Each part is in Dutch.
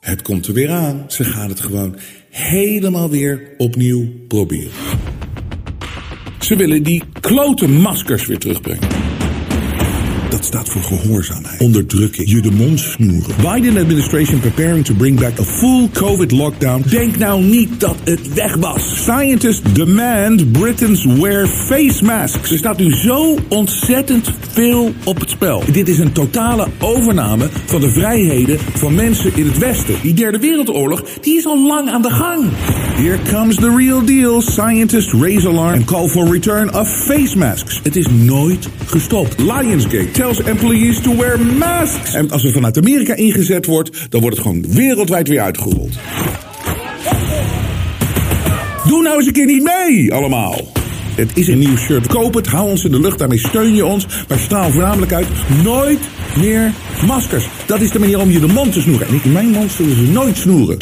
Het komt er weer aan. Ze gaan het gewoon helemaal weer opnieuw proberen. Ze willen die klote maskers weer terugbrengen. Staat voor gehoorzaamheid, onderdrukking, je de mond snoeren. Biden administration preparing to bring back a full COVID lockdown. Denk nou niet dat het weg was. Scientists demand Britons wear face masks. Er staat nu zo ontzettend veel op het spel. Dit is een totale overname van de vrijheden van mensen in het Westen. Die derde wereldoorlog, die is al lang aan de gang. Here comes the real deal. Scientists raise alarm and call for return of face masks. Het is nooit gestopt. Lionsgate employees to wear masks. En als het vanuit Amerika ingezet wordt, dan wordt het gewoon wereldwijd weer uitgerold. Doe nou eens een keer niet mee, allemaal. Het is een nieuw shirt. Koop het, hou ons in de lucht, daarmee steun je ons. Maar straal voornamelijk uit, nooit meer maskers. Dat is de manier om je de mond te snoeren. En ik mijn mond zullen ze nooit snoeren.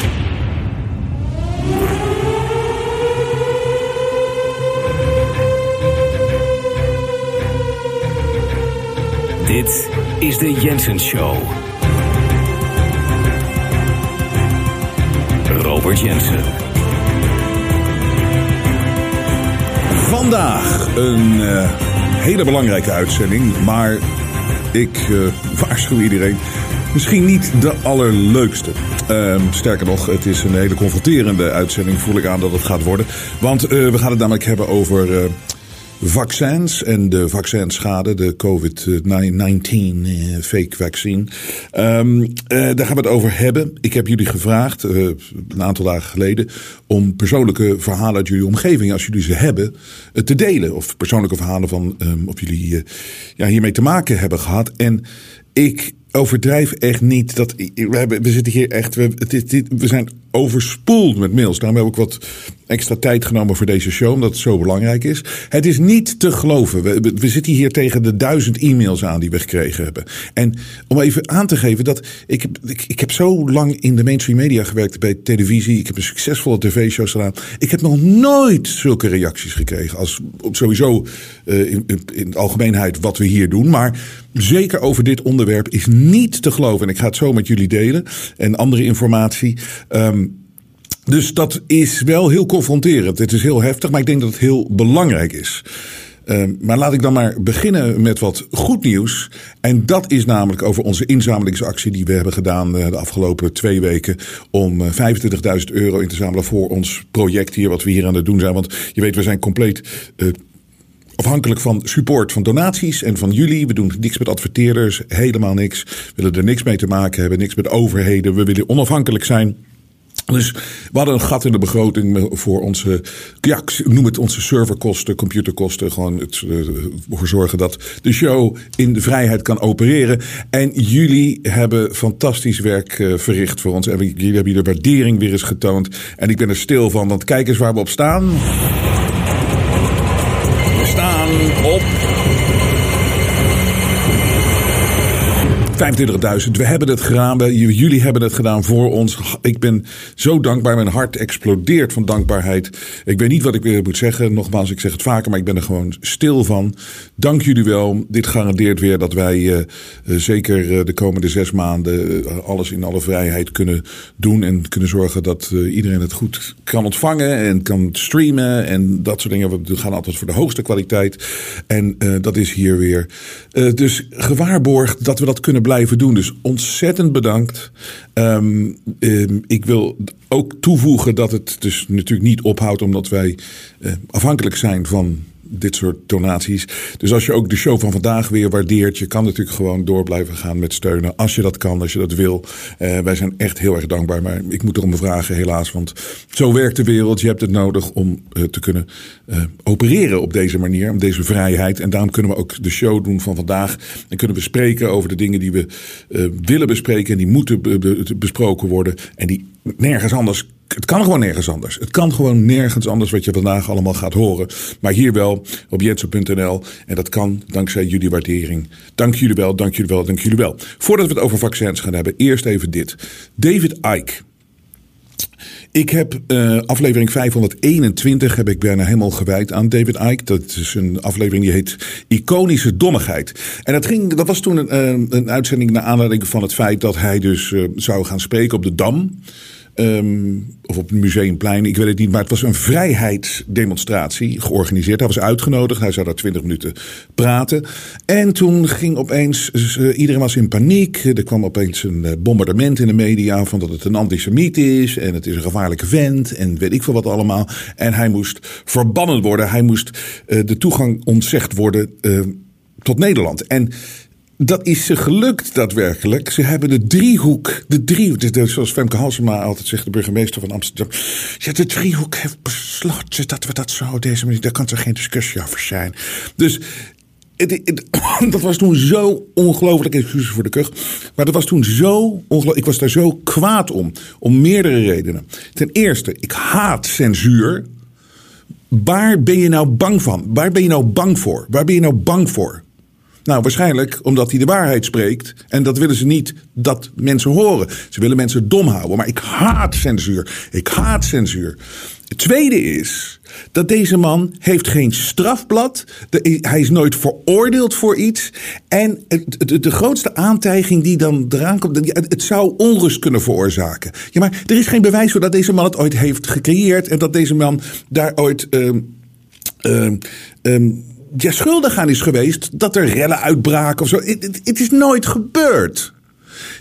Dit is de Jensen Show. Robert Jensen. Vandaag een eh, hele belangrijke uitzending, maar ik eh, waarschuw iedereen. Misschien niet de allerleukste. Ehm, sterker nog, het is een hele confronterende uitzending, voel ik aan dat het gaat worden. Want eh, we gaan het namelijk hebben over vaccins en de vaccinschade, de COVID-19 eh, fake vaccine. Ehm, eh, daar gaan we het over hebben. Ik heb jullie gevraagd, eh, een aantal dagen geleden, om persoonlijke verhalen uit jullie omgeving, als jullie ze hebben, te delen. Of persoonlijke verhalen van ehm, of jullie ja, hiermee te maken hebben gehad. En ik overdrijf echt niet dat. We, hebben, we zitten hier echt. We, we zijn overspoeld met mails. Daarom heb ik wat extra tijd genomen voor deze show, omdat het zo belangrijk is. Het is niet te geloven. We, zitten hier tegen de duizend e-mails aan die we gekregen hebben. En om even aan te geven dat ik, ik, heb zo lang in de mainstream media gewerkt, bij televisie. Ik heb een succesvolle tv-shows gedaan. Ik heb nog nooit zulke reacties gekregen als sowieso eh, in, in, in de algemeenheid wat we hier doen. Maar zeker over dit onderwerp is niet te geloven. En ik ga het zo met jullie delen en andere informatie. Ehm, dus dat is wel heel confronterend. Het is heel heftig, maar ik denk dat het heel belangrijk is. Ehm, maar laat ik dan maar beginnen met wat goed nieuws. En dat is namelijk over onze inzamelingsactie die we hebben gedaan eh, de afgelopen twee weken. Om eh, 25.000 euro in te zamelen voor ons project hier, wat we hier aan het doen zijn. Want je weet, we zijn compleet eh, afhankelijk van support van donaties en van jullie. We doen niks met adverteerders, helemaal niks. We willen er niks mee te maken hebben, niks met overheden. We willen onafhankelijk zijn. Dus we hadden een gat in de begroting voor onze, ja, noem het onze serverkosten, computerkosten. Gewoon het, eh, ervoor zorgen dat de show in de vrijheid kan opereren. En jullie hebben fantastisch werk eh, verricht voor ons. En jullie hebben de waardering weer eens getoond. En ik ben er stil van, want kijk eens waar we op staan. We staan op 25.000. We hebben het gedaan. Jullie hebben het gedaan voor ons. Ik ben zo dankbaar. Mijn hart explodeert van dankbaarheid. Ik weet niet wat ik weer moet zeggen. Nogmaals, ik zeg het vaker, maar ik ben er gewoon stil van. Dank jullie wel. Dit garandeert weer dat wij eh, eh, zeker eh, de komende zes maanden alles in alle vrijheid kunnen doen. En kunnen zorgen dat iedereen het goed kan ontvangen en kan streamen. En dat soort dingen. We gaan altijd voor de hoogste kwaliteit. En dat is hier weer. Dus gewaarborgd dat we dat kunnen blijven doen. Dus ontzettend bedankt. Ehm, ehm, ik wil ook toevoegen dat het dus natuurlijk niet ophoudt omdat wij eh, afhankelijk zijn van dit soort donaties. Dus als je ook de show van vandaag weer waardeert, je kan natuurlijk gewoon door blijven gaan met steunen. Als je dat kan, als je dat wil. Eh, wij zijn echt heel erg dankbaar. Maar ik moet erom vragen, helaas. Want zo werkt de wereld. Je hebt het nodig om eh, te kunnen eh, opereren op deze manier. Om deze vrijheid. En daarom kunnen we ook de show doen van vandaag. En kunnen we spreken over de dingen die we willen bespreken. En die moeten be- be- besproken worden. En die nergens anders het kan gewoon nergens anders. Het kan gewoon nergens anders wat je vandaag allemaal gaat horen. Maar hier wel op jetso.nl. En dat kan dankzij jullie waardering. Dank jullie wel, dank jullie wel, dank jullie wel. Voordat we het over vaccins gaan hebben, eerst even dit. David Icke. Ik heb uh, aflevering 521 heb ik bijna helemaal gewijd aan David Icke. Dat is een aflevering die heet Iconische Dommigheid. En dat, ging, dat was toen een, een uitzending naar aanleiding van het feit dat hij dus uh, zou gaan spreken op de Dam. Um, of op het Museumplein, ik weet het niet. Maar het was een vrijheidsdemonstratie georganiseerd. Hij was uitgenodigd, hij zou daar twintig minuten praten. En toen ging opeens, uh, iedereen was in paniek. Er kwam opeens een uh, bombardement in de media van dat het een antisemiet is. En het is een gevaarlijke vent en weet ik veel wat allemaal. En hij moest verbannen worden. Hij moest uh, de toegang ontzegd worden tot Nederland. En dat is ze gelukt daadwerkelijk. Ze hebben de driehoek, de driehoek, zoals Femke Halsema altijd zegt, de burgemeester van Amsterdam. Ja, de driehoek heeft besloten dat we dat zo deze daar kan er geen discussie over zijn. Dus het, dat was toen zo ongelooflijk, excuses voor de kuch, maar dat was toen zo ongelooflijk, ik was daar zo kwaad om, om meerdere redenen. Ten eerste, ik haat censuur. Waar ben je nou bang van? Waar ben je nou bang voor? Waar ben je nou bang voor? Nou, waarschijnlijk omdat hij de waarheid spreekt. En dat willen ze niet dat mensen horen. Ze willen mensen dom houden. Maar ik haat censuur. Ik haat censuur. Het tweede is dat deze man heeft geen strafblad. hij is nooit veroordeeld voor iets. En de, de, grootste aantijging die dan eraan komt, het zou onrust kunnen veroorzaken. Ja, maar er is geen bewijs voor dat deze man het ooit heeft gecreëerd en dat deze man daar ooit. Uh, ja, schuldig aan is geweest dat er rellen uitbraken of zo. Het is nooit gebeurd.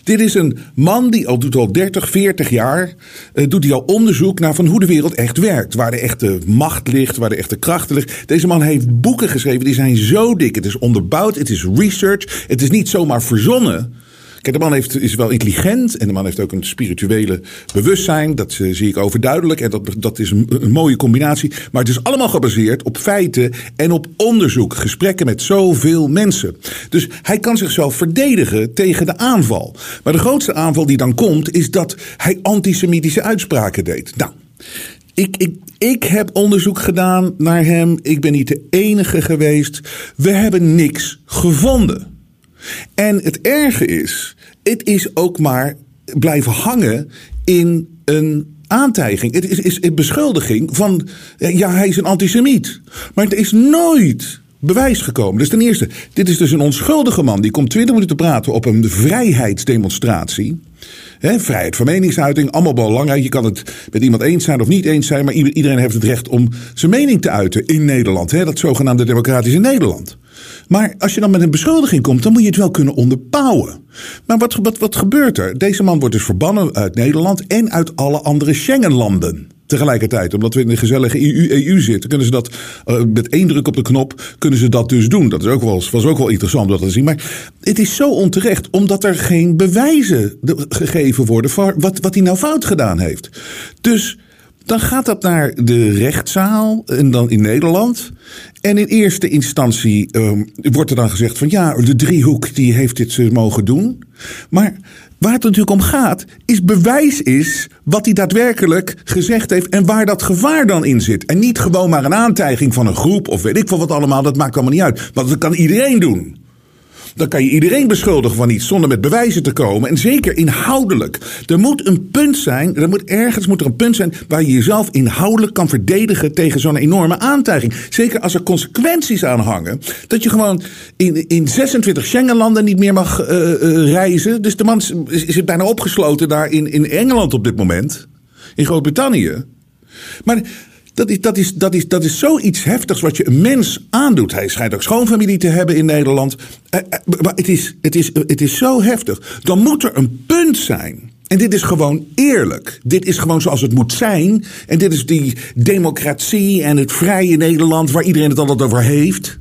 Dit is een man die al doet al 30, 40 jaar uh, doet hij al onderzoek naar van hoe de wereld echt werkt. Waar de echte macht ligt, waar de echte krachten ligt. Deze man heeft boeken geschreven die zijn zo dik. Het is onderbouwd, het is research. Het is niet zomaar verzonnen. Kijk, de man heeft, is wel intelligent en de man heeft ook een spirituele bewustzijn. Dat uh, zie ik overduidelijk en dat, dat is een, een, mooie combinatie. Maar het is allemaal gebaseerd op feiten en op onderzoek. Gesprekken met zoveel mensen. Dus hij kan zichzelf verdedigen tegen de aanval. Maar de grootste aanval die dan komt is dat hij antisemitische uitspraken deed. Nou, ik, ik, ik heb onderzoek gedaan naar hem. Ik ben niet de enige geweest. We hebben niks gevonden. En het erge is, het is ook maar blijven hangen in een aantijging. Het is, is een beschuldiging van, ja, hij is een antisemiet. Maar het is nooit bewijs gekomen. Dus ten eerste, dit is dus een onschuldige man. Die komt 20 minuten praten op een vrijheidsdemonstratie. He, vrijheid van meningsuiting, allemaal belangrijk. Je kan het met iemand eens zijn of niet eens zijn, maar iedereen heeft het recht om zijn mening te uiten in Nederland. He, dat zogenaamde democratische Nederland. Maar als je dan met een beschuldiging komt, dan moet je het wel kunnen onderbouwen. Maar wat, wat, wat gebeurt er? Deze man wordt dus verbannen uit Nederland en uit alle andere Schengenlanden tegelijkertijd. Omdat we in een gezellige EU, EU zitten, kunnen ze dat uh, met één druk op de knop, kunnen ze dat dus doen. Dat is ook wel, was ook wel interessant om dat te zien. Maar het is zo onterecht, omdat er geen bewijzen gegeven worden voor wat, wat hij nou fout gedaan heeft. Dus dan gaat dat naar de rechtszaal en dan in Nederland. En in eerste instantie um, wordt er dan gezegd van ja, de driehoek die heeft dit uh, mogen doen. Maar waar het natuurlijk om gaat, is bewijs is wat hij daadwerkelijk gezegd heeft en waar dat gevaar dan in zit. En niet gewoon maar een aantijging van een groep of weet ik veel wat allemaal, dat maakt allemaal niet uit. Want dat kan iedereen doen. Dan kan je iedereen beschuldigen van iets zonder met bewijzen te komen. En zeker inhoudelijk. Er moet een punt zijn, er moet ergens moet er een punt zijn waar je jezelf inhoudelijk kan verdedigen tegen zo'n enorme aantijging. Zeker als er consequenties aan hangen. Dat je gewoon in, in 26 Schengenlanden niet meer mag uh, uh, reizen. Dus de man zit bijna opgesloten daar in, in Engeland op dit moment. In Groot-Brittannië. Maar dat is, dat, is, dat, is, dat is zoiets heftigs wat je een mens aandoet. Hij schijnt ook schoonfamilie te hebben in Nederland. Eh, eh, maar het is, het, is, het is zo heftig. Dan moet er een punt zijn. En dit is gewoon eerlijk. Dit is gewoon zoals het moet zijn. En dit is die democratie en het vrije Nederland waar iedereen het altijd over heeft.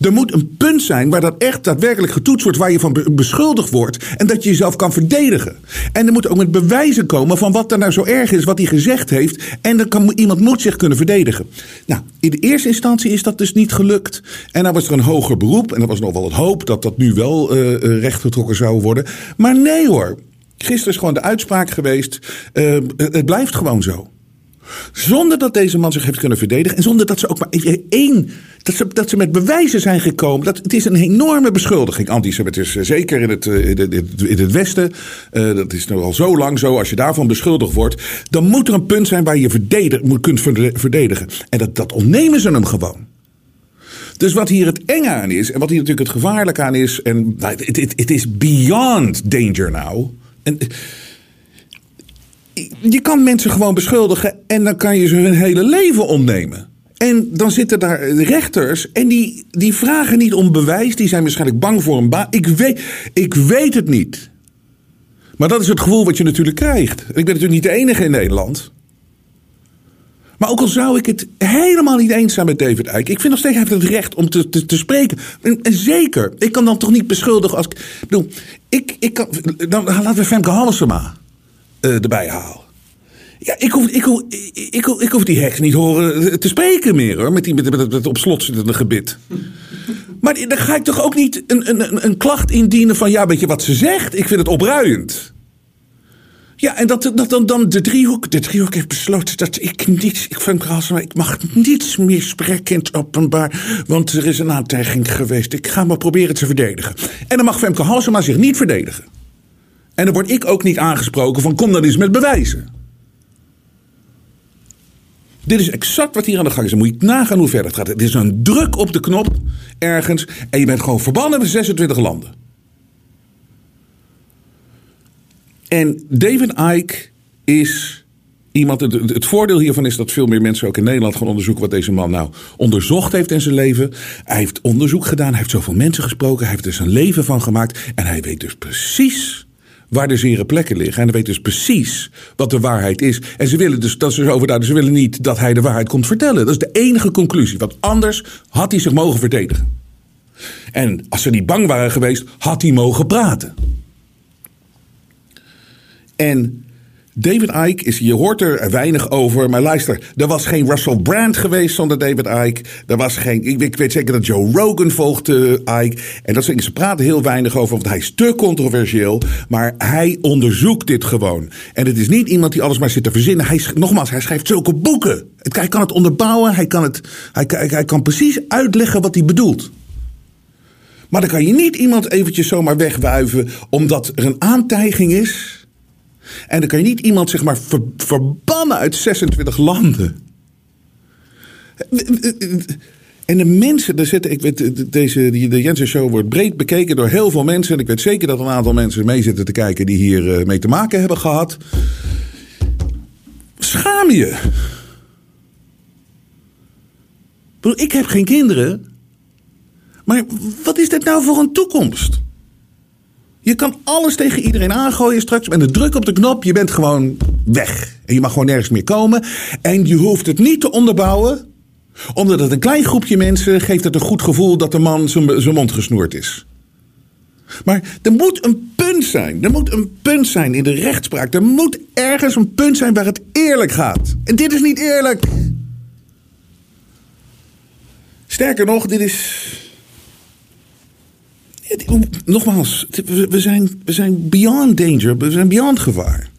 Er moet een punt zijn waar dat echt daadwerkelijk getoetst wordt, waar je van beschuldigd wordt en dat je jezelf kan verdedigen. En er moet ook met bewijzen komen van wat er nou zo erg is, wat hij gezegd heeft. En dan kan iemand moet zich kunnen verdedigen. Nou, in de eerste instantie is dat dus niet gelukt. En dan was er een hoger beroep en er was nog wel het hoop dat dat nu wel uh, rechtgetrokken zou worden. Maar nee hoor. Gisteren is gewoon de uitspraak geweest. Uh, het blijft gewoon zo. Zonder dat deze man zich heeft kunnen verdedigen. En zonder dat ze ook maar één. Dat ze, dat ze met bewijzen zijn gekomen. Dat, het is een enorme beschuldiging. Antisemitisme. Zeker in het, in het, in het Westen. Uh, dat is nu al zo lang zo. Als je daarvan beschuldigd wordt. Dan moet er een punt zijn waar je verdedig, kunt verdedigen. En dat, dat ontnemen ze hem gewoon. Dus wat hier het enge aan is. En wat hier natuurlijk het gevaarlijk aan is. En het is beyond danger now. En, je kan mensen gewoon beschuldigen en dan kan je ze hun hele leven ontnemen. En dan zitten daar rechters en die, die vragen niet om bewijs. Die zijn waarschijnlijk bang voor een baan. Ik weet, ik weet het niet. Maar dat is het gevoel wat je natuurlijk krijgt. ik ben natuurlijk niet de enige in Nederland. Maar ook al zou ik het helemaal niet eens zijn met David Icke. Ik vind nog steeds, hij heeft het recht om te, te, spreken. En, zeker, ik kan dan toch niet beschuldigen als ik... bedoel, ik, ik kan... Dan, laten we Femke Halsema uh, erbij halen. Ja, ik hoef, ik, hoef, ik, hoef, ik hoef die heks niet horen te spreken meer hoor. Met, die, met, met, met op slot zittende gebit. Maar dan ga ik toch ook niet een, een, een klacht indienen van ja, weet je wat ze zegt? Ik vind het opruiend. Ja, en dat, dat dan, dan de driehoek. De driehoek heeft besloten dat ik niets. Ik vind maar ik mag niets meer spreken in het openbaar. Want er is een aantijging geweest. Ik ga maar proberen te verdedigen. En dan mag Femke Halsema zich niet verdedigen. En dan word ik ook niet aangesproken van kom dan eens met bewijzen. Dit is exact wat hier aan de gang is. Dan moet je nagaan hoe ver het gaat. Het is een druk op de knop ergens. En je bent gewoon verbannen met 26 landen. En David Icke is iemand. Het, het, voordeel hiervan is dat veel meer mensen ook in Nederland gaan onderzoeken wat deze man nou onderzocht heeft in zijn leven. Hij heeft onderzoek gedaan, hij heeft zoveel mensen gesproken, hij heeft er zijn leven van gemaakt. En hij weet dus precies waar de zere plekken liggen. En hij weet dus precies wat de waarheid is. En ze willen dus, dat is dus ze willen niet dat hij de waarheid komt vertellen. Dat is de enige conclusie. Want anders had hij zich mogen verdedigen. En als ze niet bang waren geweest, had hij mogen praten. En David Icke is, je hoort er weinig over, maar luister, er was geen Russell Brand geweest zonder David Icke. Er was geen, ik, weet zeker dat Joe Rogan volgde Icke. En dat ze praten heel weinig over, want hij is te controversieel. Maar hij onderzoekt dit gewoon. En het is niet iemand die alles maar zit te verzinnen. Hij, nogmaals, hij schrijft zulke boeken. Hij kan het onderbouwen, hij kan, het, hij, hij, hij kan precies uitleggen wat hij bedoelt. Maar dan kan je niet iemand eventjes zomaar wegwuiven omdat er een aantijging is en dan kan je niet iemand zeg maar verbannen uit 26 landen. En de mensen, daar zitten, ik weet, deze, de Jensen Show wordt breed bekeken door heel veel mensen. En ik weet zeker dat een aantal mensen mee zitten te kijken die hier eh, mee te maken hebben gehad. Schaam je. Ik heb geen kinderen. Maar wat is dit nou voor een toekomst? Je kan alles tegen iedereen aangooien straks. Met de druk op de knop, je bent gewoon weg. En je mag gewoon nergens meer komen. En je hoeft het niet te onderbouwen. Omdat het een klein groepje mensen geeft het een goed gevoel dat de man zijn mond gesnoerd is. Maar er moet een punt zijn. Er moet een punt zijn in de rechtspraak. Er moet ergens een punt zijn waar het eerlijk gaat. En dit is niet eerlijk. Sterker nog, dit is nogmaals, we zijn, we zijn beyond danger, we zijn beyond gevaar.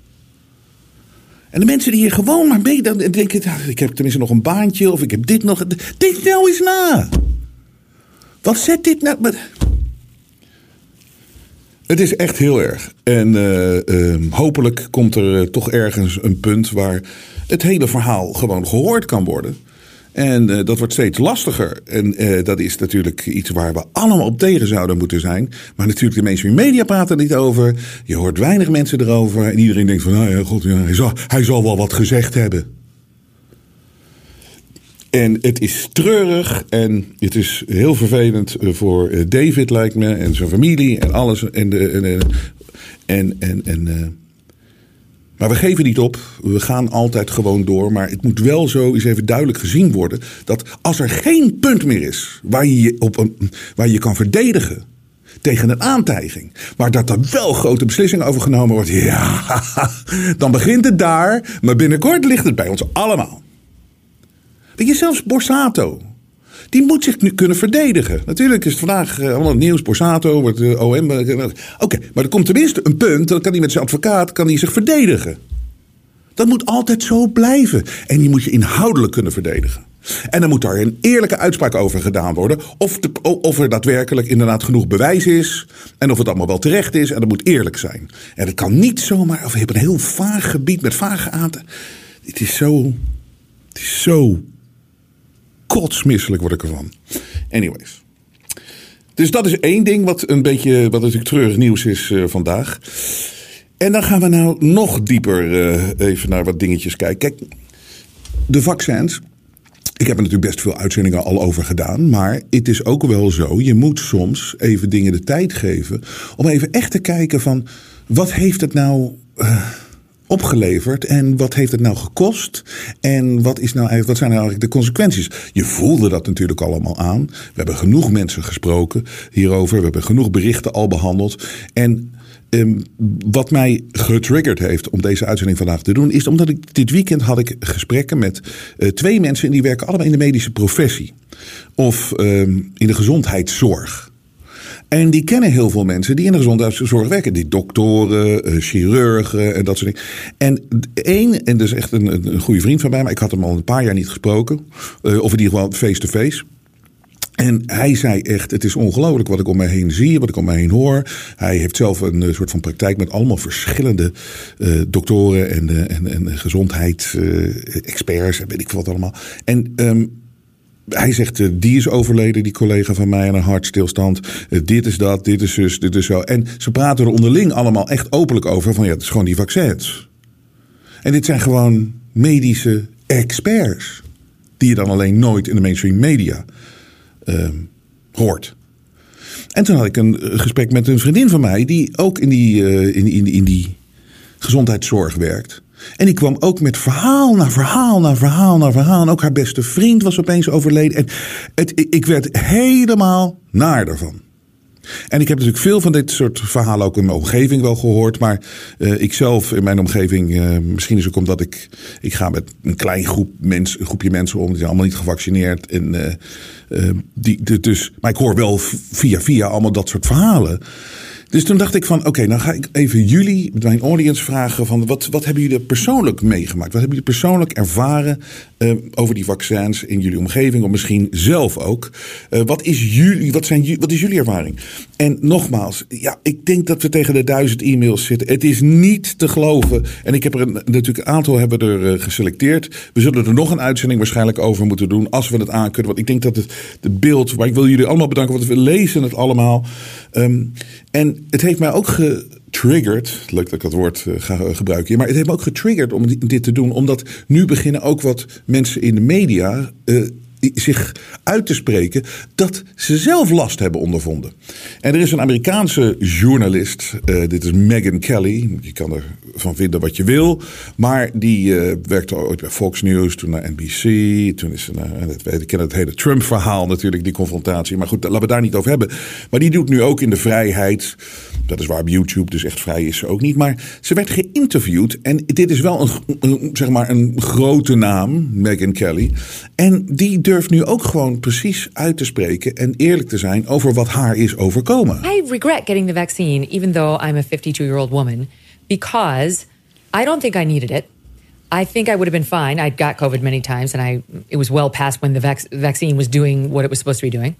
En de mensen die hier gewoon maar mee dan denken, ik heb tenminste nog een baantje of ik heb dit nog. Denk nou eens na. Wat zet dit nou? Het is echt heel erg. En uh, uh, hopelijk komt er uh, toch ergens een punt waar het hele verhaal gewoon gehoord kan worden. En uh, dat wordt steeds lastiger. En uh, dat is natuurlijk iets waar we allemaal op tegen zouden moeten zijn. Maar natuurlijk, de mainstream media praten er niet over. Je hoort weinig mensen erover. En iedereen denkt van, nou ja, god, hij, zal, hij wel wat gezegd hebben. En het is treurig en het is heel vervelend eh, voor David, lijkt me, en zijn familie en alles. En, de, en, en, en, en maar we geven niet op. We gaan altijd gewoon door. Maar het moet wel zo eens even duidelijk gezien worden. Dat als er geen punt meer is waar je op een, waar je kan verdedigen tegen een aantijging. Maar dat er wel grote beslissingen over genomen wordt. Ja, dan begint het daar. Maar binnenkort ligt het bij ons allemaal. Weet je, zelfs Borsato. Die moet zich nu kunnen verdedigen. Natuurlijk is het vandaag uh, allemaal nieuws, Borsato, wordt uh, OM. Oké, maar er komt tenminste een punt, dan kan hij met zijn advocaat kan zich verdedigen. Dat moet altijd zo blijven. En die moet je inhoudelijk kunnen verdedigen. En dan moet daar een eerlijke uitspraak over gedaan worden. Of, of er daadwerkelijk inderdaad genoeg bewijs is. En of het allemaal wel terecht is. En dat moet eerlijk zijn. En het kan niet zomaar. Of je hebt een heel vaag gebied met vage aanten. Het is zo. Het is zo. Kotsmisselijk word ik ervan. Anyways. Dus dat is één ding wat een beetje. Wat natuurlijk treurig nieuws is uh, vandaag. En dan gaan we nou nog dieper uh, even naar wat dingetjes kijken. Kijk, de vaccins. Ik heb er natuurlijk best veel uitzendingen al over gedaan. Maar het is ook wel zo. Je moet soms even dingen de tijd geven. Om even echt te kijken van. Wat heeft het nou. Uh, opgeleverd en wat heeft het nou gekost en wat, is nou eigenlijk, wat zijn nou eigenlijk de consequenties? Je voelde dat natuurlijk allemaal aan. We hebben genoeg mensen gesproken hierover. We hebben genoeg berichten al behandeld. En Um, wat mij getriggerd heeft om deze uitzending vandaag te doen, is omdat ik dit weekend had ik gesprekken met uh, twee mensen en die werken allemaal in de medische professie of um, in de gezondheidszorg. En die kennen heel veel mensen die in de gezondheidszorg werken. Die doktoren, uh, chirurgen en dat soort dingen. En één, en dat is echt een, een goede vriend van mij, maar ik had hem al een paar jaar niet gesproken. Uh, of in ieder geval face-to-face. -face. En hij zei echt, het is ongelooflijk wat ik om mij heen zie, wat ik om mij heen hoor. Hij heeft zelf een uh, soort van praktijk met allemaal verschillende doktoren en, en, en gezondheidsexperts en weet ik wat allemaal. En um, hij zegt, die is overleden, die collega van mij, aan een hartstilstand. dit is dat, dit is zus, dit is zo. En ze praten er onderling allemaal echt openlijk over van ja, het is gewoon die vaccins. En dit zijn gewoon medische experts. Die je dan alleen nooit in de mainstream media uh, hoort. En toen had ik een gesprek met een vriendin van mij, die ook in die, in, in, in die gezondheidszorg werkt. En die kwam ook met verhaal na verhaal na verhaal na verhaal. En ook haar beste vriend was opeens overleden. En het, ik werd helemaal naar daarvan. En ik heb natuurlijk veel van dit soort verhalen ook in mijn omgeving wel gehoord. Maar uh, ik zelf in mijn omgeving, uh, misschien is het ook omdat ik, ik ga met een klein groep mens, een groepje mensen om. Die zijn allemaal niet gevaccineerd. En, uh, die, dus, maar ik hoor wel via via allemaal dat soort verhalen. Dus toen dacht ik van, oké, okay, nou ga ik even jullie, mijn audience vragen van wat, wat hebben jullie persoonlijk meegemaakt? Wat hebben jullie persoonlijk ervaren uh, over die vaccins in jullie omgeving of misschien zelf ook? Uh, wat, is jullie, wat, zijn, wat is jullie ervaring? En nogmaals, ja, ik denk dat we tegen de duizend e-mails zitten. Het is niet te geloven. En ik heb er natuurlijk een aantal hebben er uh, geselecteerd. We zullen er nog een uitzending waarschijnlijk over moeten doen als we het aankunnen. Want ik denk dat het de beeld, maar ik wil jullie allemaal bedanken, want we lezen het allemaal. Um, en het heeft mij ook getriggerd. Leuk dat ik dat woord uh, ga gebruiken. Maar het heeft me ook getriggerd om dit te doen. Omdat nu beginnen ook wat mensen in de media. Zich uit te spreken dat ze zelf last hebben ondervonden. En er is een Amerikaanse journalist, uh, dit is Megan Kelly. Je kan ervan vinden wat je wil. Maar die uh, werkte ooit bij Fox News, toen naar NBC. Toen is ze naar, we kennen het hele Trump-verhaal natuurlijk, die confrontatie. Maar goed, laten we daar niet over hebben. Maar die doet nu ook in de vrijheid. Dat is waar op YouTube, dus echt vrij is ze ook niet. Maar ze werd geïnterviewd. En dit is wel een, zeg maar een grote naam, Megan Kelly. En die durft nu ook gewoon precies uit te spreken en eerlijk te zijn over wat haar is overkomen. I regret getting the vaccine, even though I'm a 52-year-old woman, because I don't think I needed it. I think I would have been fine. I'd got COVID many times, and I it was well past when the vac- vaccine was doing what it was supposed to be doing.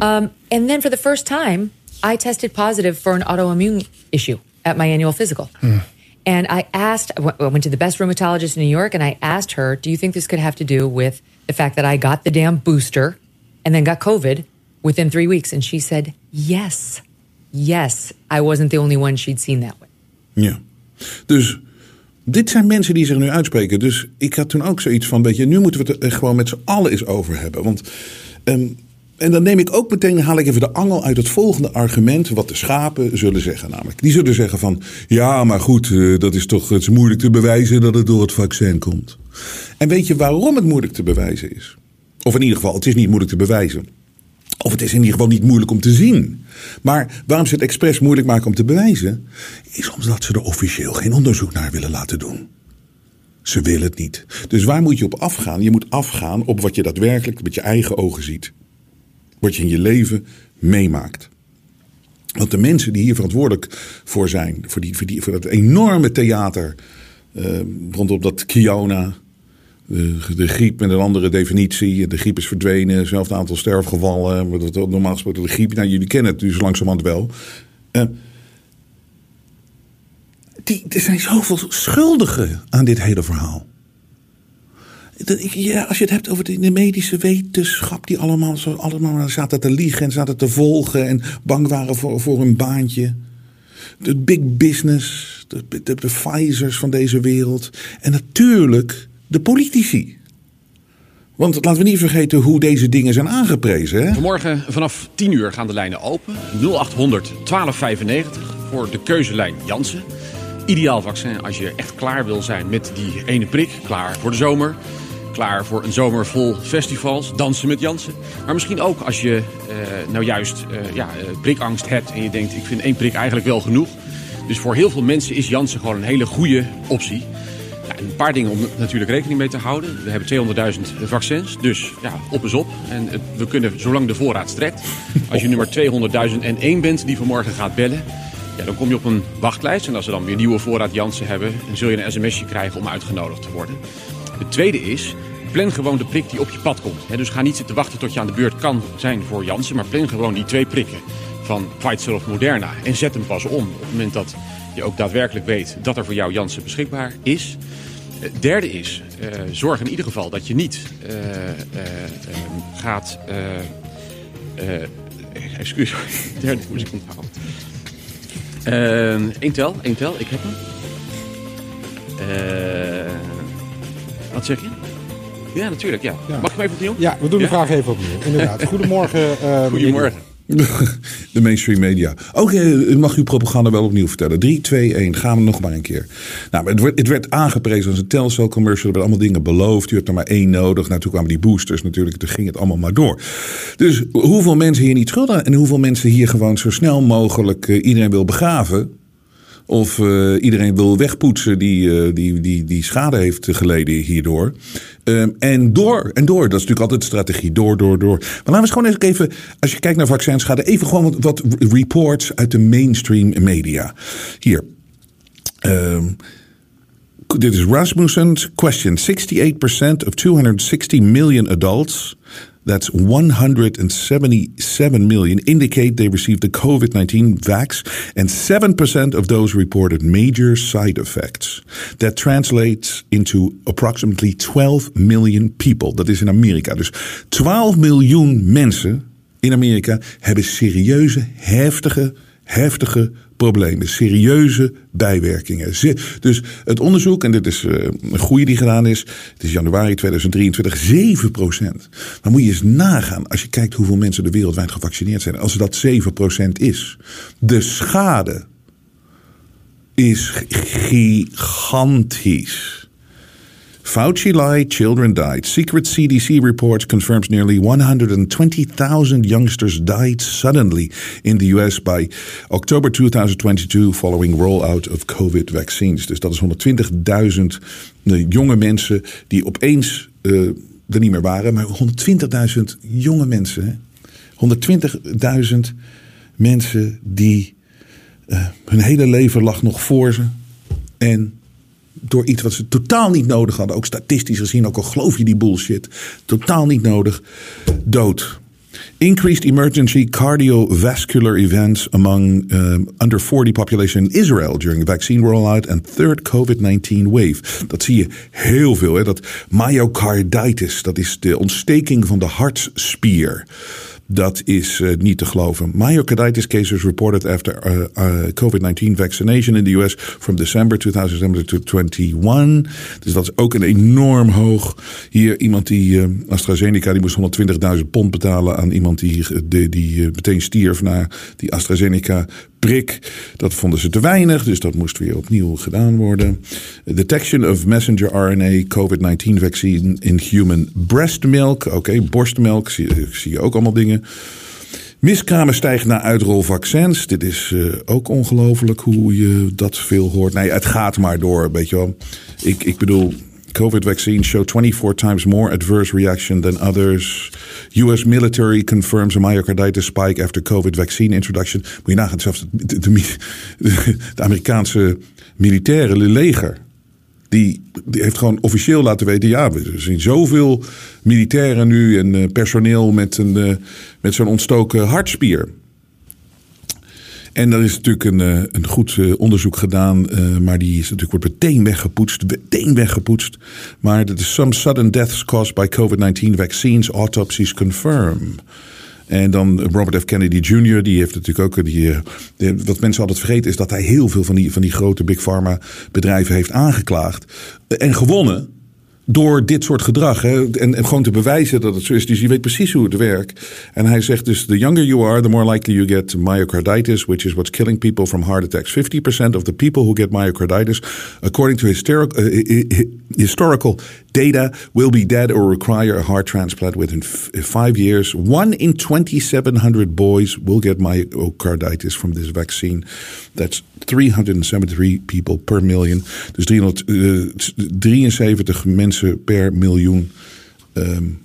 Um, and then for the first time, I tested positive for an autoimmune issue at my annual physical. Hmm. And I asked, I went to the best rheumatologist in New York, and I asked her, "Do you think this could have to do with the fact that I got the damn booster and then got COVID within three weeks?" And she said, "Yes, yes, I wasn't the only one she'd seen that way." Ja, dus dit zijn mensen die zich nu uitspreken. Dus ik had toen ook zoiets van, weet je, nu moeten we het er gewoon met z'n allen eens over hebben, want. Um, En dan neem ik ook meteen, haal ik even de angel uit het volgende argument, wat de schapen zullen zeggen. Namelijk, die zullen zeggen van, ja, maar goed, dat is toch, het moeilijk te bewijzen dat het door het vaccin komt. En weet je waarom het moeilijk te bewijzen is? Of in ieder geval, het is niet moeilijk te bewijzen. Of het is in ieder geval niet moeilijk om te zien. Maar waarom ze het expres moeilijk maken om te bewijzen, is omdat ze er officieel geen onderzoek naar willen laten doen. Ze willen het niet. Dus waar moet je op afgaan? Je moet afgaan op wat je daadwerkelijk met je eigen ogen ziet. Wat je in je leven meemaakt. Want de mensen die hier verantwoordelijk voor zijn, voor, die, voor, die, voor dat enorme theater uh, rondom dat Kiona, de, griep met een andere definitie. De griep is verdwenen, hetzelfde aantal sterfgevallen. Normaal gesproken de griep, nou jullie kennen het dus langzamerhand wel. Uh, die, er zijn zoveel schuldigen aan dit hele verhaal. Ja, als je het hebt over de, medische wetenschap, die allemaal, zo, allemaal zaten te liegen en zaten te volgen en bang waren voor, voor hun baantje. De big business, de, de, de Pfizers van deze wereld. En natuurlijk de politici. Want laten we niet vergeten hoe deze dingen zijn aangeprezen. Hè? Vanmorgen vanaf 10 uur gaan de lijnen open. 0800 1295 voor de keuzelijn Jansen. Ideaal vaccin als je echt klaar wil zijn met die ene prik. Klaar voor de zomer. Klaar voor een zomer vol festivals. Dansen met Jansen. Maar misschien ook als je uh, nou juist uh, ja, prikangst hebt. En je denkt ik vind één prik eigenlijk wel genoeg. Dus voor heel veel mensen is Jansen gewoon een hele goede optie. Een paar dingen om natuurlijk rekening mee te houden. We hebben 200.000 vaccins, dus ja, op is op. En we kunnen, zolang de voorraad strekt... als je nummer 200.001 bent die vanmorgen gaat bellen... Ja, dan kom je op een wachtlijst. En als ze dan weer nieuwe voorraad Jansen hebben... dan zul je een sms'je krijgen om uitgenodigd te worden. Het tweede is, plan gewoon de prik die op je pad komt. dus ga niet zitten wachten tot je aan de beurt kan zijn voor Jansen... maar plan gewoon die twee prikken van Pfizer of Moderna. En zet hem pas om op het moment dat je ook daadwerkelijk weet... dat er voor jou Jansen beschikbaar is... Het derde is, uh, zorg in ieder geval dat je niet uh, uh, gaat... excuus, derde moest ik onthouden. Eén tel, één tel, ik heb hem. Wat zeg je? Ja, natuurlijk, ja. ja. Mag ik hem even opnieuw? Ja, we doen de vraag even opnieuw. Inderdaad. Goedemorgen. Goedemorgen. De mainstream media. Oké, okay, mag uw propaganda wel opnieuw vertellen. 3, 2, 1. Gaan we nog maar een keer. Nou, het werd, het werd aangeprezen als een telcel commercial. Er werden allemaal dingen beloofd. U hebt er maar één nodig. Nou, toen kwamen die boosters natuurlijk. Toen ging het allemaal maar door. Dus hoeveel mensen hier niet schulden en hoeveel mensen hier gewoon zo snel mogelijk uh, iedereen wil begraven. Of uh, iedereen wil wegpoetsen die, uh, die, die, die schade heeft geleden hierdoor. Um, en door en door. Dat is natuurlijk altijd strategie. Door, door, door. Maar laten we eens gewoon even. Als je kijkt naar vaccinschade. Even gewoon wat, reports uit de mainstream media. Hier. Um, dit is Rasmussen's question. 68% of 260 million adults that's 177 million indicate they received the COVID 19 vax, and 7% of those reported major side effects. That translates into approximately 12 million people. Dat is in Amerika. Dus 12 miljoen mensen in Amerika hebben serieuze, heftige, heftige problemen, serieuze bijwerkingen. Dus het onderzoek, en dit is eh, een goede die gedaan is, het is januari 2023, 7 procent. Dan moet je eens nagaan, als je kijkt hoeveel mensen er wereldwijd gevaccineerd zijn, als dat 7 procent is. De schade is gigantisch. Fauci lied, children died. Secret CDC reports confirms nearly 120,000 youngsters died suddenly in the US by October 2022 following rollout of COVID vaccines. Dus dat is 120.000 eh, jonge mensen die opeens uh, er niet meer waren. Maar 120.000 jonge mensen. 120.000 mensen die uh, hun hele leven lag nog voor ze. En door iets wat ze totaal niet nodig hadden. Ook statistisch gezien, ook al geloof je die bullshit. Totaal niet nodig. Dood. Increased emergency cardiovascular events among um, under 40 population in Israel during the vaccine rollout and third COVID-19 wave. Dat zie je heel veel. Hè? Dat myocarditis, dat is de ontsteking van de hartspier. Dat is uh, niet te geloven. Myocarditis cases reported after uh, uh, COVID-19 vaccination in the US from December 2020 to 21. Dus dat is ook een enorm hoog. Hier iemand die AstraZeneca, die moest 120.000 pond betalen aan iemand die, die, die meteen stierf na die AstraZeneca prik. Dat vonden ze te weinig, dus dat moest weer opnieuw gedaan worden. Detection of messenger RNA COVID-19 vaccine in human breast milk. Oké, borstmelk, zie, zie je ook allemaal dingen. Miskramen stijgen naar uitrolvaccins. Dit is uh, ook ongelooflijk hoe je dat veel hoort. Nee, het gaat maar door, weet je wel. Ik, ik bedoel, COVID vaccines show 24 times more adverse reaction than others. U.S. military confirms a myocarditis spike after COVID vaccine introduction. Moet je nagaan, zelfs de, Amerikaanse militaire leger die, die, heeft gewoon officieel laten weten: ja, we zien zoveel militairen nu en uh, personeel met, een, uh, met zo'n ontstoken hartspier. En er is natuurlijk een, uh, een goed onderzoek gedaan, maar die is natuurlijk wordt meteen weggepoetst, meteen weggepoetst. Maar dat is some sudden deaths caused by COVID-19 vaccines, autopsies confirm. En dan Robert F. Kennedy Jr., die heeft natuurlijk ook. Die, wat mensen altijd vergeten is dat hij heel veel van die, van die grote Big Pharma bedrijven heeft aangeklaagd. En gewonnen door dit soort gedrag. En, gewoon te bewijzen dat het zo is. Dus je weet precies hoe het werkt. En hij zegt dus: the younger you are, the more likely you get myocarditis, which is what's killing people from heart attacks. 50% of the people who get myocarditis, according to historical, uh, historical data, will be dead or require a heart transplant within five years. One in 2,700 boys will get myocarditis from this vaccine. That's 373 people per million. Dus 373 uh, mensen per miljoen um,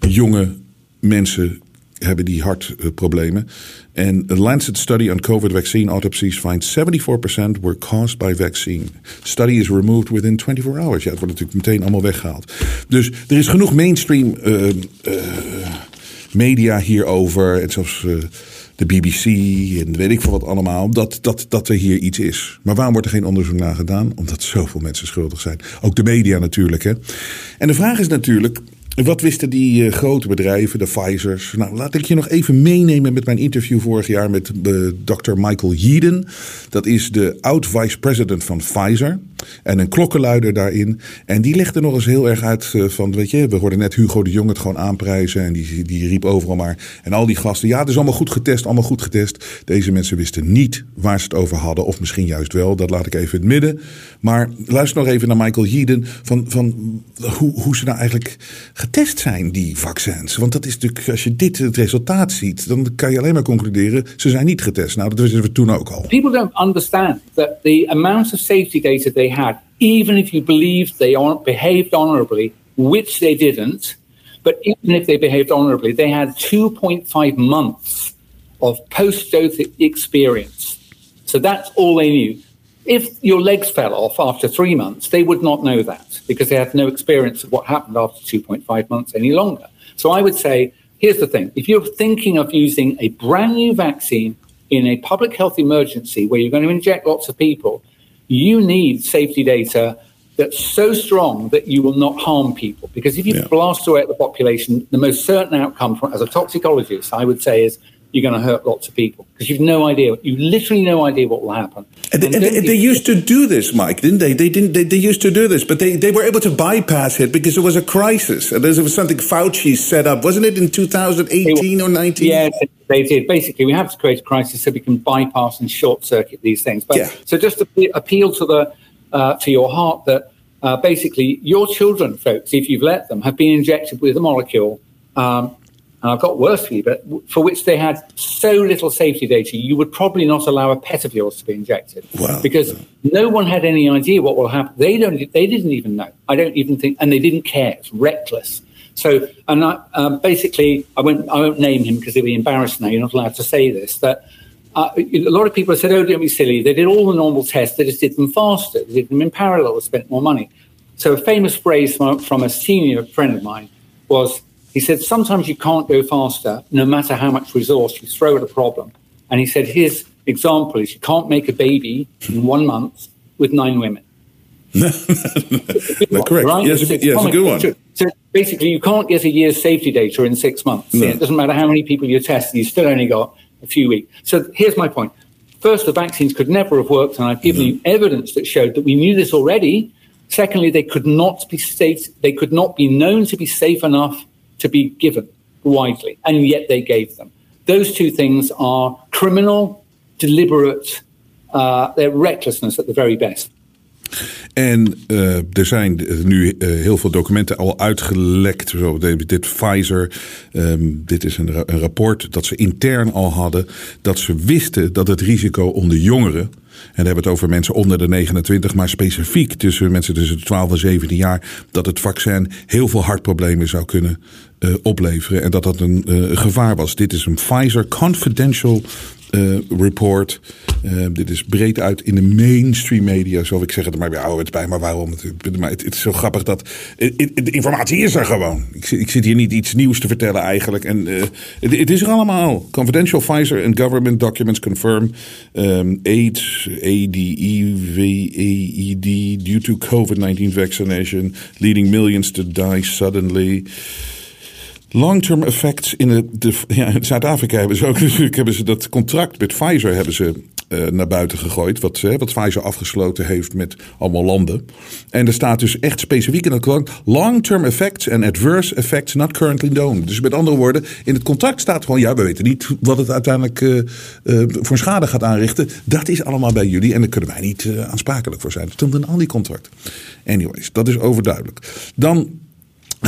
jonge mensen hebben die hartproblemen. En a Lancet study on COVID vaccine autopsies finds 74% were caused by vaccine. Study is removed within 24 hours. Ja, het wordt natuurlijk meteen allemaal weggehaald. Dus er is genoeg mainstream uh, uh, media hierover. En zelfs uh, de BBC en weet ik veel wat allemaal. Dat, dat, dat er hier iets is. Maar waarom wordt er geen onderzoek naar gedaan? Omdat zoveel mensen schuldig zijn. Ook de media natuurlijk. Hè? En de vraag is natuurlijk. Wat wisten die uh, grote bedrijven, de Pfizer's? Nou, laat ik je nog even meenemen met mijn interview vorig jaar met uh, Dr. Michael Yeadon. Dat is de oud-vice-president van Pfizer. En een klokkenluider daarin. En die legde nog eens heel erg uit uh, van, weet je, we hoorden net Hugo de Jong het gewoon aanprijzen. En die, die riep overal maar. En al die gasten, ja, het is allemaal goed getest, allemaal goed getest. Deze mensen wisten niet waar ze het over hadden. Of misschien juist wel, dat laat ik even in het midden. Maar luister nog even naar Michael Yeadon. Van, van hoe, hoe ze nou eigenlijk getest zijn, die vaccins. Want dat is natuurlijk, als je dit het resultaat ziet, dan kan je alleen maar concluderen, ze zijn niet getest. Nou, dat wisten we toen ook al. People don't understand that the amount of safety data they had, even if you believed they behaved honorably, which they didn't, but even if they behaved honorably, they had 2.5 months of post-dose experience. So that's all they knew. If your legs fell off after three months, they would not know that because they had no experience of what happened after 2.5 months any longer. So I would say, here's the thing if you're thinking of using a brand new vaccine in a public health emergency where you're going to inject lots of people, you need safety data that's so strong that you will not harm people. Because if you yeah. blast away at the population, the most certain outcome from, as a toxicologist, I would say, is you're going to hurt lots of people because you've no idea. You literally no idea what will happen. And, and, and they, used to do this, Mike, didn't they? They didn't. They, they, used to do this, but they, they were able to bypass it because it was a crisis. And there was something Fauci set up, wasn't it, in 2018 or 19? Yes, they did. Basically, we have to create a crisis so we can bypass and short circuit these things. But yeah. so just to appeal to the uh, to your heart that. Uh, basically, your children, folks, if you've let them, have been injected with a molecule um, and I've got worse for you, but for which they had so little safety data, you would probably not allow a pet of yours to be injected wow. because no one had any idea what will happen. They don't. They didn't even know. I don't even think, and they didn't care. It's reckless. So, and I, um, basically, I won't. I won't name him because he'll be embarrassed now. You're not allowed to say this. That uh, a lot of people have said, "Oh, don't be silly." They did all the normal tests. They just did them faster. They did them in parallel. They spent more money. So, a famous phrase from, from a senior friend of mine was he said, sometimes you can't go faster, no matter how much resource you throw at a problem. And he said, his example is you can't make a baby in one month with nine women. correct. Right? Yes, it's, yes, a good one. So basically, you can't get a year's safety data in six months. No. It doesn't matter how many people you test, you still only got a few weeks. So here's my point. First, the vaccines could never have worked, and I've given you evidence that showed that we knew this already. Secondly, they could not be safe, they could not be known to be safe enough to be given widely, and yet they gave them. Those two things are criminal, deliberate, uh, they're recklessness at the very best. En uh, er zijn nu uh, heel veel documenten al uitgelekt. Zo, dit Pfizer, um, dit is een, een, rapport dat ze intern al hadden. Dat ze wisten dat het risico onder jongeren. En dan hebben we het over mensen onder de 29, maar specifiek tussen mensen tussen de 12 en 17 jaar. Dat het vaccin heel veel hartproblemen zou kunnen uh, opleveren. En dat dat een gevaar was. Dit is een Pfizer Confidential uh, report. Dit is breed uit in de mainstream media, zou ik zeggen. Maar we houden het bij, maar waarom? Het, het is zo grappig dat. de informatie is er gewoon. Ik, ik, zit hier niet iets nieuws te vertellen eigenlijk. En het, het, is er allemaal. Confidential Pfizer and government documents confirm um, AIDS, ADEVAED, due to COVID-19 vaccination, leading millions to die suddenly. Long-term effects in, de, Zuid-Afrika hebben ze ook natuurlijk hebben ze dat contract met Pfizer hebben ze uh, naar buiten gegooid. Wat, uh, wat Pfizer afgesloten heeft met allemaal landen. En er staat dus echt specifiek in dat contract: long-term effects and adverse effects not currently known. Dus met andere woorden, in het contract staat gewoon: ja, we weten niet wat het uiteindelijk uh, voor schade gaat aanrichten. Dat is allemaal bij jullie en daar kunnen wij niet aansprakelijk voor zijn. Dat stond in al die contract. Anyways, dat is overduidelijk. Dan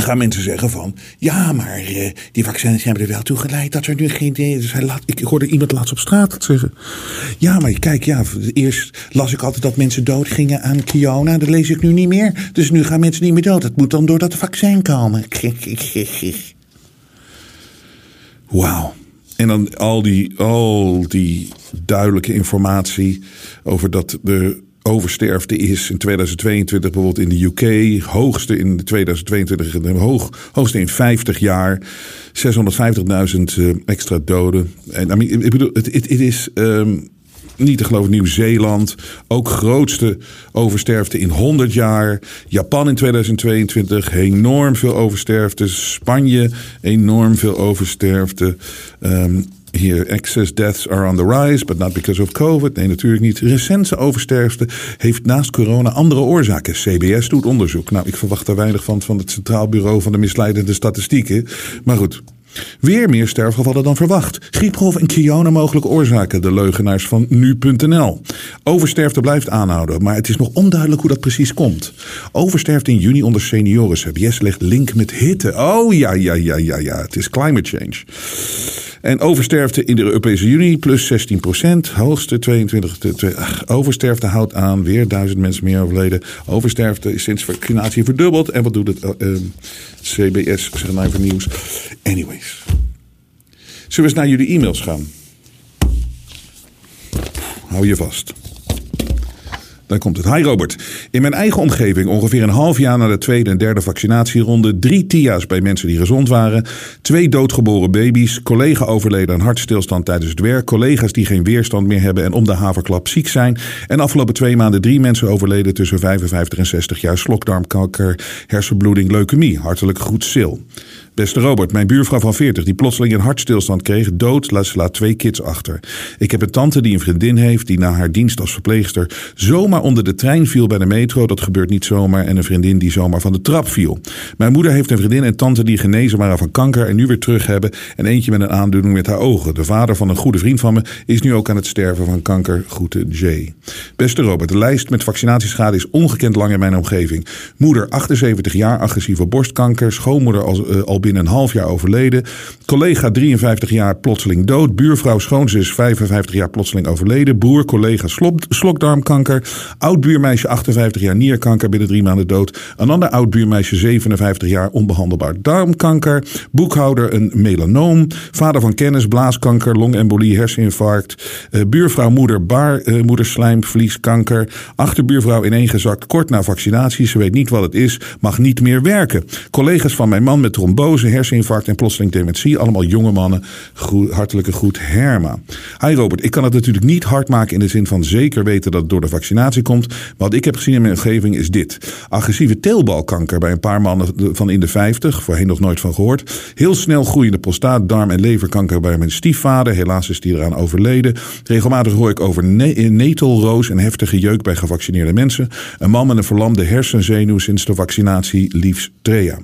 gaan mensen zeggen van, ja, maar uh, die vaccins hebben er wel toe geleid dat er nu geen... Dus hij laat, ik hoorde iemand laatst op straat zeggen, ja, maar kijk, ja, eerst las ik altijd dat mensen doodgingen aan corona, dat lees ik nu niet meer. Dus nu gaan mensen niet meer dood. Dat moet dan door dat vaccin komen. Wauw. En dan al die, al die duidelijke informatie over dat de oversterfte is in 2022 bijvoorbeeld in de UK. Hoogste in 2022, hoog, hoogste in 50 jaar. 650.000 uh, eh, extra doden. En ik bedoel, het, is um, niet te geloven. Nieuw-Zeeland, ook grootste oversterfte in 100 jaar. Japan in 2022, enorm veel oversterfte. Spanje, enorm veel oversterfte. Um, hier, excess deaths are on the rise, but not because of COVID. Nee, natuurlijk niet. Recente oversterfte heeft naast corona andere oorzaken. CBS doet onderzoek. Nou, ik verwacht daar weinig van van het Centraal Bureau van de Misleidende Statistieken. Maar goed, Weer meer sterfgevallen dan verwacht. Griepgolf en corona mogelijke oorzaken. De leugenaars van nu.nl. Oversterfte blijft aanhouden, maar het is nog onduidelijk hoe dat precies komt. Oversterfte in juni onder senioren. CBS legt link met hitte. Oh ja, ja, ja, ja, ja. Het is climate change. En oversterfte in de Europese Unie plus 16 procent. Hoogste 22. Ach, oversterfte houdt aan. Weer duizend mensen meer overleden. Oversterfte is sinds vaccinatie verdubbeld. En wat doet het uh, uh, CBS? Zeg maar even nieuws. Anyways. Zullen we eens naar jullie e-mails gaan? Hou je vast. Dan komt het. Hi Robert. In mijn eigen omgeving, ongeveer een half jaar na de tweede en derde vaccinatieronde, drie TIA's bij mensen die gezond waren, twee doodgeboren baby's, collega overleden aan hartstilstand tijdens het werk, collega's die geen weerstand meer hebben en om de haverklap ziek zijn, en afgelopen twee maanden drie mensen overleden tussen 55 en 60 jaar slokdarmkanker, hersenbloeding, leukemie. Hartelijk goed, Sil. Beste Robert, mijn buurvrouw van 40 die plotseling een hartstilstand kreeg, dood, laat, twee kids achter. Ik heb een tante die een vriendin heeft die na haar dienst als verpleegster zomaar onder de trein viel bij de metro. Dat gebeurt niet zomaar. En een vriendin die zomaar van de trap viel. Mijn moeder heeft een vriendin en tante die genezen waren van kanker en nu weer terug hebben. En eentje met een aandoening met haar ogen. De vader van een goede vriend van me is nu ook aan het sterven van kanker. Groeten J. Beste Robert, de lijst met vaccinatieschade is ongekend lang in mijn omgeving. Moeder 78 jaar, agressieve borstkanker. Schoonmoeder al, uh, al binnen een half jaar overleden. Collega 53 jaar plotseling dood. Buurvrouw schoonzus 55 jaar plotseling overleden. Broer collega slokdarmkanker. Oud buurmeisje 58 jaar nierkanker binnen drie maanden dood. Een ander oud buurmeisje 57 jaar onbehandelbaar darmkanker. Boekhouder een melanoom. Vader van kennis blaaskanker, longembolie, herseninfarct. Uh, buurvrouw moeder baarmoederslijmvlieskanker. Achterbuurvrouw ineengezakt kort na vaccinatie. Ze weet niet wat het is, mag niet meer werken. Collega's van mijn man met trombose herseninfarct en plotseling dementie. Allemaal jonge mannen. hartelijke groet Herma. Hi Robert, ik kan het natuurlijk niet hard maken in de zin van zeker weten dat het door de vaccinatie komt. Maar wat ik heb gezien in mijn omgeving is dit. Agressieve teelbalkanker bij een paar mannen van in de 50. Voorheen nog nooit van gehoord. Heel snel groeiende prostaat, darm- en leverkanker bij mijn stiefvader. Helaas is die eraan overleden. Regelmatig hoor ik over ne netelroos en heftige jeuk bij gevaccineerde mensen. Een man met een verlamde hersenzenuw sinds de vaccinatie, liefst Trea.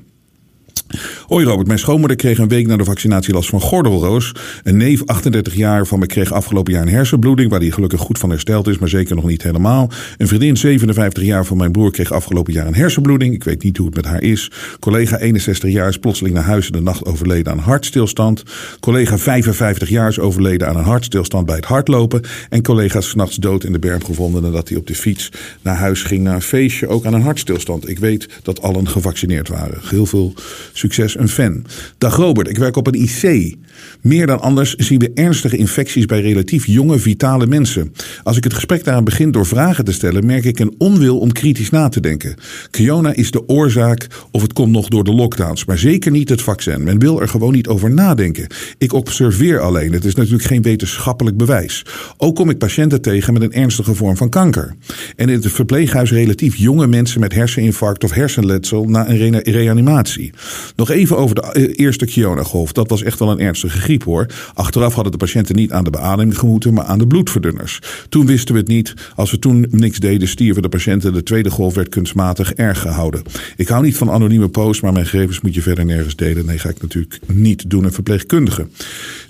Hoi Robert, mijn schoonmoeder kreeg een week na de vaccinatie last van gordelroos. Een neef, 38 jaar van me, kreeg afgelopen jaar een hersenbloeding... waar hij gelukkig goed van hersteld is, maar zeker nog niet helemaal. Een vriendin, 57 jaar van mijn broer, kreeg afgelopen jaar een hersenbloeding. Ik weet niet hoe het met haar is. Collega, 61 jaar, is plotseling naar huis in de nacht overleden aan hartstilstand. Collega, 55 jaar, is overleden aan een hartstilstand bij het hardlopen. En collega is s'nachts dood in de berm gevonden... nadat hij op de fiets naar huis ging naar een feestje, ook aan een hartstilstand. Ik weet dat allen gevaccineerd waren. Heel veel succes een fan. Dag Robert, ik werk op een IC. Meer dan anders zien we ernstige infecties bij relatief jonge, vitale mensen. Als ik het gesprek daaraan begin door vragen te stellen, merk ik een onwil om kritisch na te denken. Kiona is de oorzaak of het komt nog door de lockdowns, maar zeker niet het vaccin. Men wil er gewoon niet over nadenken. Ik observeer alleen, het is natuurlijk geen wetenschappelijk bewijs. Ook kom ik patiënten tegen met een ernstige vorm van kanker. En in het verpleeghuis relatief jonge mensen met herseninfarct of hersenletsel na een reanimatie. Nog even over de eh, eerste Kiona-golf. Dat was echt wel een ernstige griep hoor. Achteraf hadden de patiënten niet aan de beademing gemoeten, maar aan de bloedverdunners. Toen wisten we het niet. Als we toen niks deden, stierven de patiënten. De tweede golf werd kunstmatig erg gehouden. Ik hou niet van anonieme posts, maar mijn gegevens moet je verder nergens delen. Nee, ga ik natuurlijk niet doen. Een verpleegkundige.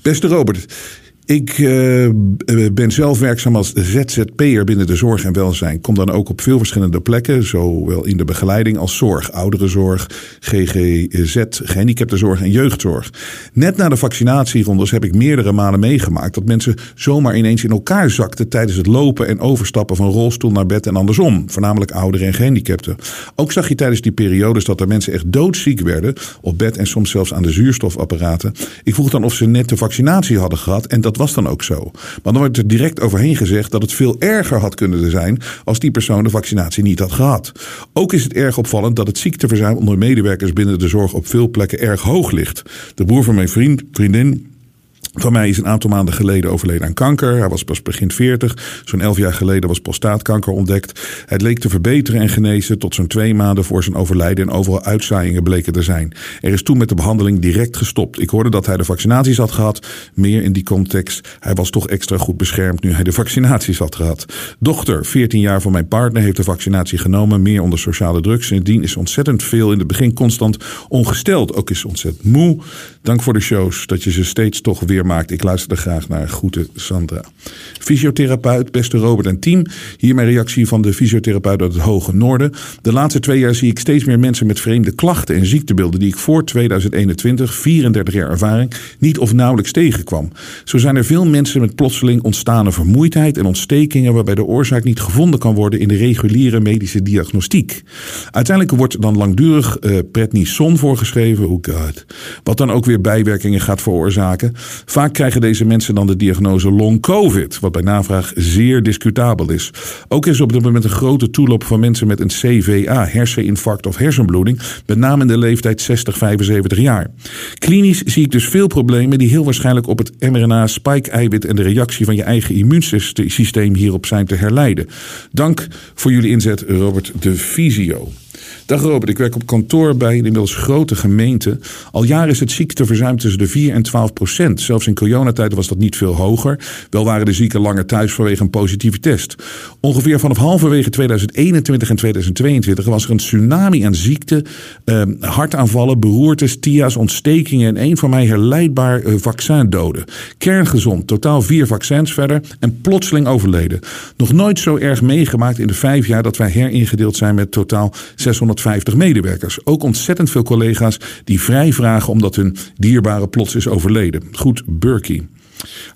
Beste Robert, ik uh, ben zelf werkzaam als ZZP'er binnen de zorg en welzijn. Kom dan ook op veel verschillende plekken, zowel in de begeleiding als zorg, ouderenzorg, GGZ, gehandicaptenzorg en jeugdzorg. Net na de vaccinatierondes heb ik meerdere malen meegemaakt dat mensen zomaar ineens in elkaar zakten tijdens het lopen en overstappen van rolstoel naar bed en andersom, voornamelijk ouderen en gehandicapten. Ook zag je tijdens die periodes dat er mensen echt doodziek werden op bed en soms zelfs aan de zuurstofapparaten. Ik vroeg dan of ze net de vaccinatie hadden gehad en dat was dan ook zo. Maar dan wordt er direct overheen gezegd dat het veel erger had kunnen zijn als die persoon de vaccinatie niet had gehad. Ook is het erg opvallend dat het ziekteverzuim onder medewerkers binnen de zorg op veel plekken erg hoog ligt. De broer van mijn vriend, vriendin van mij is een aantal maanden geleden overleden aan kanker. Hij was pas begin 40. Zo'n elf jaar geleden was prostaatkanker ontdekt. Het leek te verbeteren en genezen tot zo'n twee maanden voor zijn overlijden. En overal uitzaaiingen bleken te zijn. Er is toen met de behandeling direct gestopt. Ik hoorde dat hij de vaccinaties had gehad. Meer in die context. Hij was toch extra goed beschermd nu hij de vaccinaties had gehad. Dochter, 14 jaar van mijn partner, heeft de vaccinatie genomen. Meer onder sociale druk. Sindsdien is ontzettend veel in het begin constant ongesteld. Ook is ze ontzettend moe. Dank voor de shows. Dat je ze steeds toch weer maakt. Ik luister er graag naar. Groeten, Sandra. Fysiotherapeut, beste Robert en team. Hier mijn reactie van de fysiotherapeut uit het Hoge Noorden. De laatste twee jaar zie ik steeds meer mensen met vreemde klachten en ziektebeelden die ik voor 2021, 34 jaar ervaring, niet of nauwelijks tegenkwam. Zo zijn er veel mensen met plotseling ontstane vermoeidheid en ontstekingen waarbij de oorzaak niet gevonden kan worden in de reguliere medische diagnostiek. Uiteindelijk wordt dan langdurig uh, prednison voorgeschreven, oh god, wat dan ook weer bijwerkingen gaat veroorzaken. Vaak krijgen deze mensen dan de diagnose long COVID, wat bij navraag zeer discutabel is. Ook is op dit moment een grote toeloop van mensen met een CVA, herseninfarct of hersenbloeding, met name in de leeftijd 60, 75 jaar. Klinisch zie ik dus veel problemen die heel waarschijnlijk op het mRNA-spike-eiwit en de reactie van je eigen immuunsysteem hierop zijn te herleiden. Dank voor jullie inzet, Robert de Visio. Dag Robert, ik werk op kantoor bij een inmiddels grote gemeente. Al jaren is het ziekteverzuim tussen de 4 en 12 procent. Zelfs in coronatijd was dat niet veel hoger. Wel waren de zieken langer thuis vanwege een positieve test. Ongeveer vanaf halverwege 2021 en 2022 was er een tsunami aan ziekten, eh, hartaanvallen, beroertes, TIA's, ontstekingen en één voor mij herleidbaar eh, vaccindoden. Kerngezond, totaal vier vaccins verder en plotseling overleden. Nog nooit zo erg meegemaakt in de vijf jaar dat wij heringedeeld zijn met totaal 650 medewerkers. Ook ontzettend veel collega's die vrij vragen omdat hun dierbare plots is overleden. Goed, Burkie.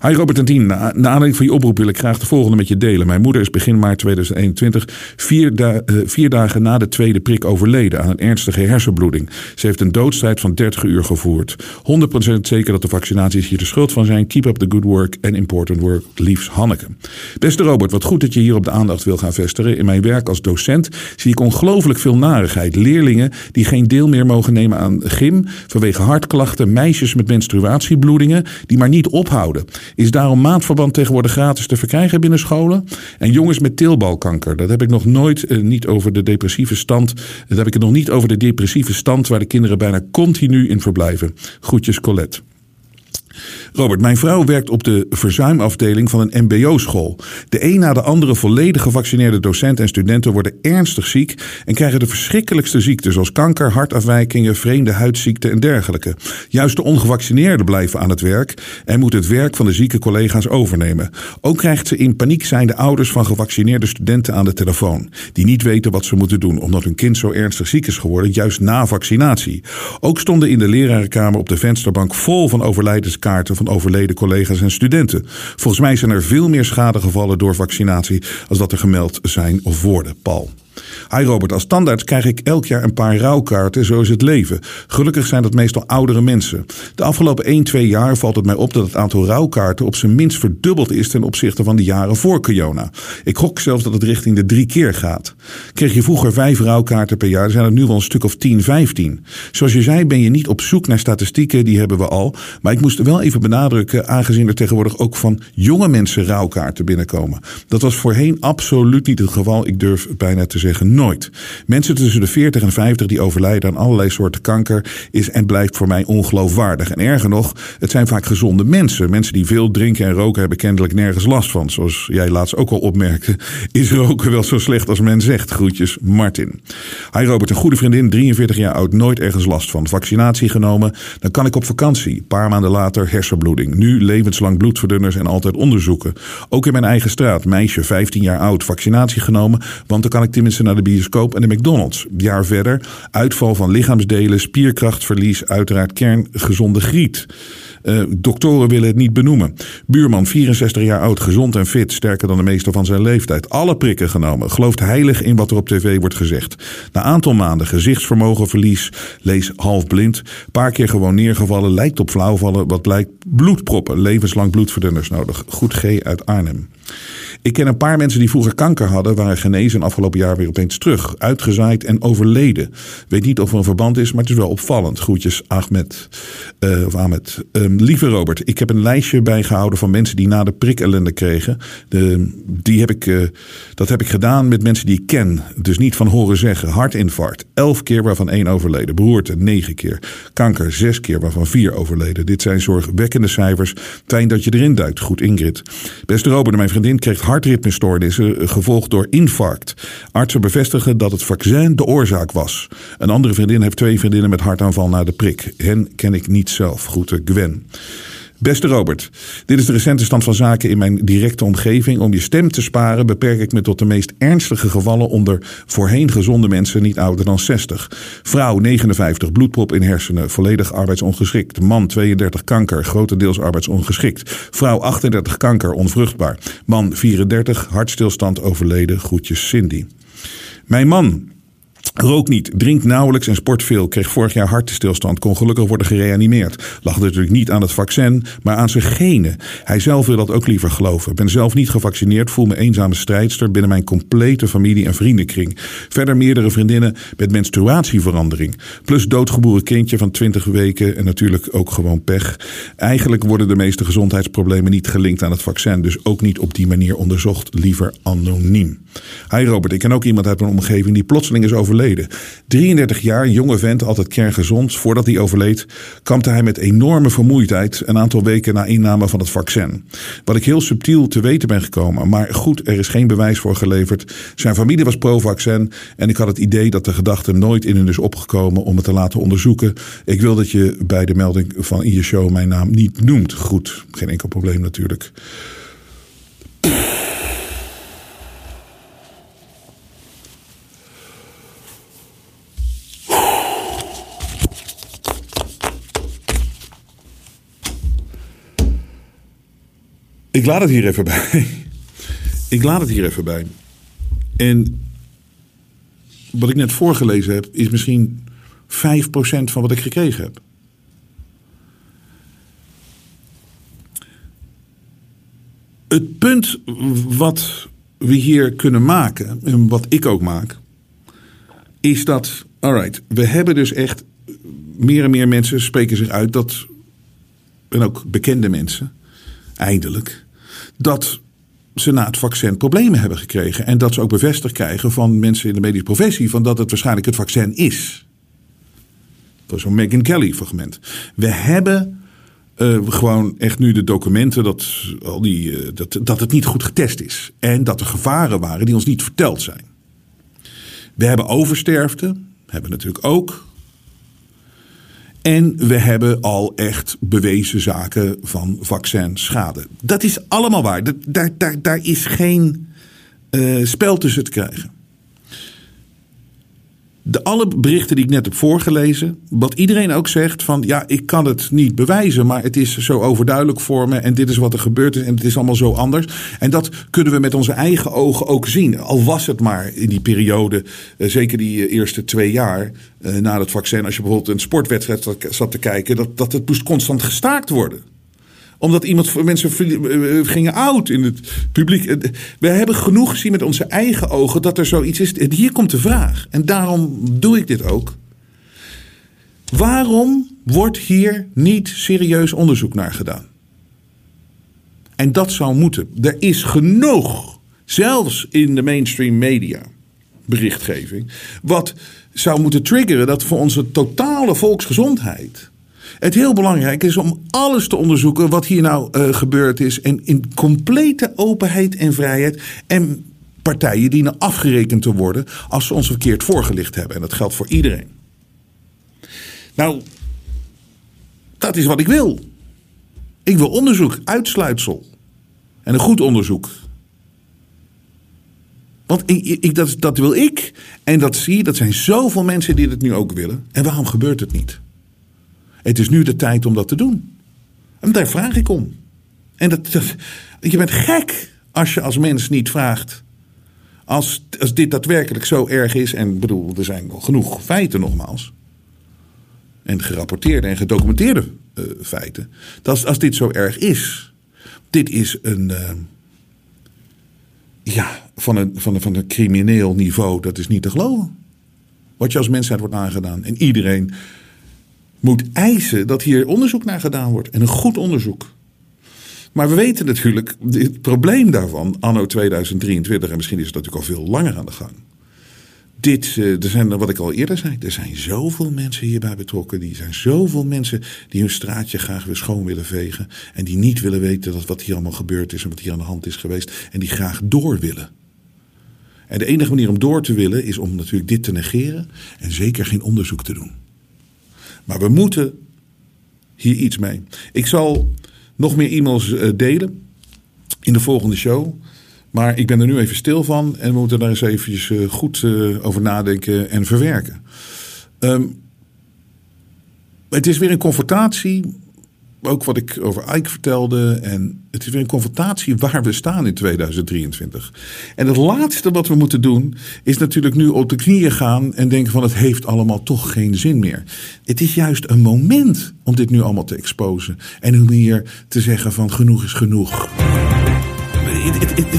Hi Robert en Tien, na, aanleiding van je oproep wil ik graag de volgende met je delen. Mijn moeder is begin maart 2021, vier, da uh, vier dagen na de tweede prik overleden aan een ernstige hersenbloeding. Ze heeft een doodstrijd van 30 uur gevoerd. 100% zeker dat de vaccinaties hier de schuld van zijn. Keep up the good work and important work. Liefs Hanneke. Beste Robert, wat goed dat je hier op de aandacht wil gaan vestigen. In mijn werk als docent zie ik ongelooflijk veel narigheid. Leerlingen die geen deel meer mogen nemen aan gym vanwege hartklachten. Meisjes met menstruatiebloedingen die maar niet ophouden. Is daarom maandverband tegenwoordig gratis te verkrijgen binnen scholen? En jongens met teelbalkanker, dat heb ik nog nooit eh, niet over de depressieve stand. Dat heb ik het nog niet over de depressieve stand waar de kinderen bijna continu in verblijven. Groetjes Colette. Robert, mijn vrouw werkt op de verzuimafdeling van een MBO-school. De een na de andere volledig gevaccineerde docenten en studenten worden ernstig ziek en krijgen de verschrikkelijkste ziekten zoals kanker, hartafwijkingen, vreemde huidziekten en dergelijke. Juist de ongevaccineerden blijven aan het werk en moeten het werk van de zieke collega's overnemen. Ook krijgt ze in paniek zijnde ouders van gevaccineerde studenten aan de telefoon, die niet weten wat ze moeten doen omdat hun kind zo ernstig ziek is geworden, juist na vaccinatie. Ook stonden in de lerarenkamer op de vensterbank vol van van overleden collega's en studenten. Volgens mij zijn er veel meer schadegevallen door vaccinatie als dat er gemeld zijn of worden. Paul. Hi Robert, als standaard krijg ik elk jaar een paar rouwkaarten, zo is het leven. Gelukkig zijn dat meestal oudere mensen. De afgelopen 1, 2 jaar valt het mij op dat het aantal rouwkaarten op zijn minst verdubbeld is ten opzichte van de jaren voor corona. Ik gok zelfs dat het richting de drie keer gaat. Kreeg je vroeger vijf rouwkaarten per jaar, zijn er nu wel een stuk of 10, 15. Zoals je zei ben je niet op zoek naar statistieken, die hebben we al. Maar ik moest wel even benadrukken, aangezien er tegenwoordig ook van jonge mensen rouwkaarten binnenkomen. Dat was voorheen absoluut niet het geval. Ik durf bijna te zeggen nooit. Mensen tussen de 40 en 50 die overlijden aan allerlei soorten kanker is en blijft voor mij ongeloofwaardig. En erger nog, het zijn vaak gezonde mensen. Mensen die veel drinken en roken hebben kennelijk nergens last van. Zoals jij laatst ook al opmerkte, is roken wel zo slecht als men zegt. Groetjes, Martin. Hi Robert, een goede vriendin, 43 jaar oud, nooit ergens last van. Vaccinatie genomen, dan kan ik op vakantie. Een paar maanden later hersenbloeding. Nu levenslang bloedverdunners en altijd onderzoeken. Ook in mijn eigen straat, meisje 15 jaar oud, vaccinatie genomen, want dan kan ik tenminste naar de bioscoop en de McDonald's. Jaar verder uitval van lichaamsdelen, spierkrachtverlies, uiteraard kerngezonde griet. Uh, doktoren willen het niet benoemen. Buurman, 64 jaar oud, gezond en fit, sterker dan de meeste van zijn leeftijd. Alle prikken genomen, gelooft heilig in wat er op tv wordt gezegd. Na aantal maanden gezichtsvermogenverlies, lees halfblind, paar keer gewoon neergevallen, lijkt op flauwvallen, wat blijkt bloedproppen, levenslang bloedverdunners nodig. Goed G uit Arnhem. Ik ken een paar mensen die vroeger kanker hadden, waren genezen en afgelopen jaar weer opeens terug. Uitgezaaid en overleden. Weet niet of er een verband is, maar het is wel opvallend. Groetjes Ahmed. Uh, of Ahmed. Um, lieve Robert, ik heb een lijstje bijgehouden van mensen die na de prik ellende kregen. De, die heb ik, uh, dat heb ik gedaan met mensen die ik ken. Dus niet van horen zeggen. Hartinfarct, elf keer waarvan één overleden. Beroerte, negen keer. Kanker, zes keer waarvan vier overleden. Dit zijn zorgwekkende cijfers. Fijn dat je erin duikt. Goed Ingrid. Beste Robert, mijn vriendin kreeg hartritmestoornissen eh, gevolgd door infarct. Artsen bevestigen dat het vaccin de oorzaak was. Een andere vriendin heeft twee vriendinnen met hartaanval na de prik. Hen ken ik niet zelf. Groeten Gwen. Beste Robert, dit is de recente stand van zaken in mijn directe omgeving. Om je stem te sparen beperk ik me tot de meest ernstige gevallen onder voorheen gezonde mensen niet ouder dan 60. Vrouw 59, bloedprop in hersenen, volledig arbeidsongeschikt. Man 32, kanker, grotendeels arbeidsongeschikt. Vrouw 38, kanker, onvruchtbaar. Man 34, hartstilstand overleden. Groetjes Cindy. Mijn man Rook niet, drinkt nauwelijks en sport veel. Kreeg vorig jaar hartstilstand, kon gelukkig worden gereanimeerd. Lag natuurlijk niet aan het vaccin, maar aan zijn genen. Hij zelf wil dat ook liever geloven. Ben zelf niet gevaccineerd, voel me eenzame strijdster binnen mijn complete familie- en vriendenkring. Verder meerdere vriendinnen met menstruatieverandering. Plus doodgeboren kindje van 20 weken en natuurlijk ook gewoon pech. Eigenlijk worden de meeste gezondheidsproblemen niet gelinkt aan het vaccin, dus ook niet op die manier onderzocht, liever anoniem. Hi Robert, ik ken ook iemand uit mijn omgeving die plotseling is overleden 33 jaar, jonge vent, altijd kerngezond. Voordat hij overleed, kampte hij met enorme vermoeidheid een aantal weken na inname van het vaccin. Wat ik heel subtiel te weten ben gekomen. Maar goed, er is geen bewijs voor geleverd. Zijn familie was pro-vaccin en ik had het idee dat de gedachte nooit in hun is opgekomen om het te laten onderzoeken. Ik wil dat je bij de melding van in je show mijn naam niet noemt. Goed, geen enkel probleem natuurlijk. Ik laat het hier even bij. Ik laat het hier even bij. En wat ik net voorgelezen heb, is misschien 5% van wat ik gekregen heb. Het punt wat we hier kunnen maken, en wat ik ook maak, is dat, alright, we hebben dus echt, meer en meer mensen spreken zich uit dat, en ook bekende mensen, eindelijk, dat ze na het vaccin problemen hebben gekregen. En dat ze ook bevestigd krijgen van mensen in de medische professie van dat het waarschijnlijk het vaccin is. Dat is zo'n Megan Kelly fragment. We hebben uh, gewoon echt nu de documenten dat, al die, uh, dat, dat het niet goed getest is. En dat er gevaren waren die ons niet verteld zijn. We hebben oversterfte, hebben natuurlijk ook. En we hebben al echt bewezen zaken van vaccinschade. Dat is allemaal waar. Daar, daar, daar is geen uh, spel tussen te krijgen de alle berichten die ik net heb voorgelezen, wat iedereen ook zegt van ja, ik kan het niet bewijzen, maar het is zo overduidelijk voor me en dit is wat er gebeurd is en het is allemaal zo anders. En dat kunnen we met onze eigen ogen ook zien. Al was het maar in die periode, eh, zeker die eh, eerste twee jaar eh, na het vaccin, als je bijvoorbeeld een sportwedstrijd zat te kijken, dat, dat het moest constant gestaakt worden omdat iemand, mensen eh, eh, gingen oud in het publiek. Eh, we hebben genoeg gezien met onze eigen ogen dat er zoiets is. Hier komt de vraag. En daarom doe ik dit ook. Waarom wordt hier niet serieus onderzoek naar gedaan? En dat zou moeten. Er is genoeg, zelfs in de mainstream media, berichtgeving, wat zou moeten triggeren dat voor onze totale volksgezondheid het heel belangrijk is om alles te onderzoeken wat hier nou uh, gebeurd is. En in complete openheid en vrijheid. En partijen dienen afgerekend te worden als ze ons verkeerd voorgelicht hebben. En dat geldt voor iedereen. Nou, dat is wat ik wil. Ik wil onderzoek, uitsluitsel. En een goed onderzoek. Want ik, dat, dat wil ik. En dat zie je, dat zijn zoveel mensen die het nu ook willen. En waarom gebeurt het niet? Het is nu de tijd om dat te doen. En daar vraag ik om. En dat, je bent gek als je als mens niet vraagt. Als, als dit daadwerkelijk zo erg is, en bedoel, er zijn genoeg feiten nogmaals. En gerapporteerde en gedocumenteerde uh, feiten. Dat als, dit zo erg is. Dit is een. Uh, ja, van een, van, een, van een crimineel niveau, dat is niet te geloven. Wat je als mensheid wordt aangedaan. En iedereen moet eisen dat hier onderzoek naar gedaan wordt. En een goed onderzoek. Maar we weten natuurlijk het probleem daarvan, anno 2023, en misschien is het natuurlijk al veel langer aan de gang. Dit, eh, er zijn, wat ik al eerder zei, er zijn zoveel mensen hierbij betrokken. Er zijn zoveel mensen die hun straatje graag weer schoon willen vegen. En die niet willen weten dat wat hier allemaal gebeurd is en wat hier aan de hand is geweest. En die graag door willen. En de enige manier om door te willen is om natuurlijk dit te negeren en zeker geen onderzoek te doen. Maar we moeten hier iets mee. Ik zal nog meer e-mails eh, delen in de volgende show. Maar ik ben er nu even stil van en we moeten daar eens eventjes eh, goed eh, over nadenken en verwerken. Um, het is weer een confrontatie ook wat ik over Ike vertelde. En het is weer een confrontatie waar we staan in 2023. En het laatste wat we moeten doen is natuurlijk nu op de knieën gaan en denken van het heeft allemaal toch geen zin meer. Het is juist een moment om dit nu allemaal te exposen. En om hier te zeggen van genoeg is genoeg.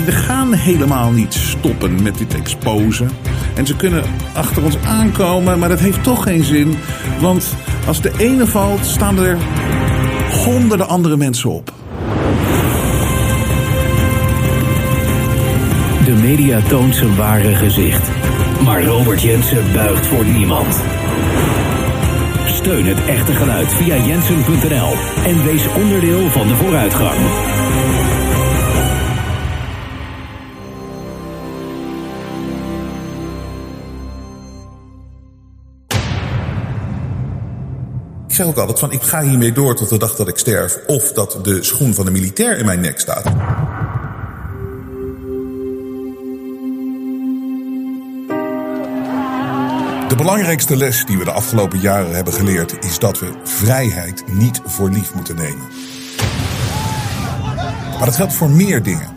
We gaan helemaal niet stoppen met dit exposen. En ze kunnen achter ons aankomen, maar dat heeft toch geen zin. Want als de ene valt, staan er honderden andere mensen op. De media toont zijn ware gezicht. Maar Robert Jensen buigt voor niemand. Steun het echte geluid via jensen.nl en wees onderdeel van de vooruitgang. Zeg ook altijd van ik ga hiermee door tot de dag dat ik sterf. Of dat de schoen van de militair in mijn nek staat. De belangrijkste les die we de afgelopen jaren hebben geleerd is dat we vrijheid niet voor lief moeten nemen. Maar dat geldt voor meer dingen.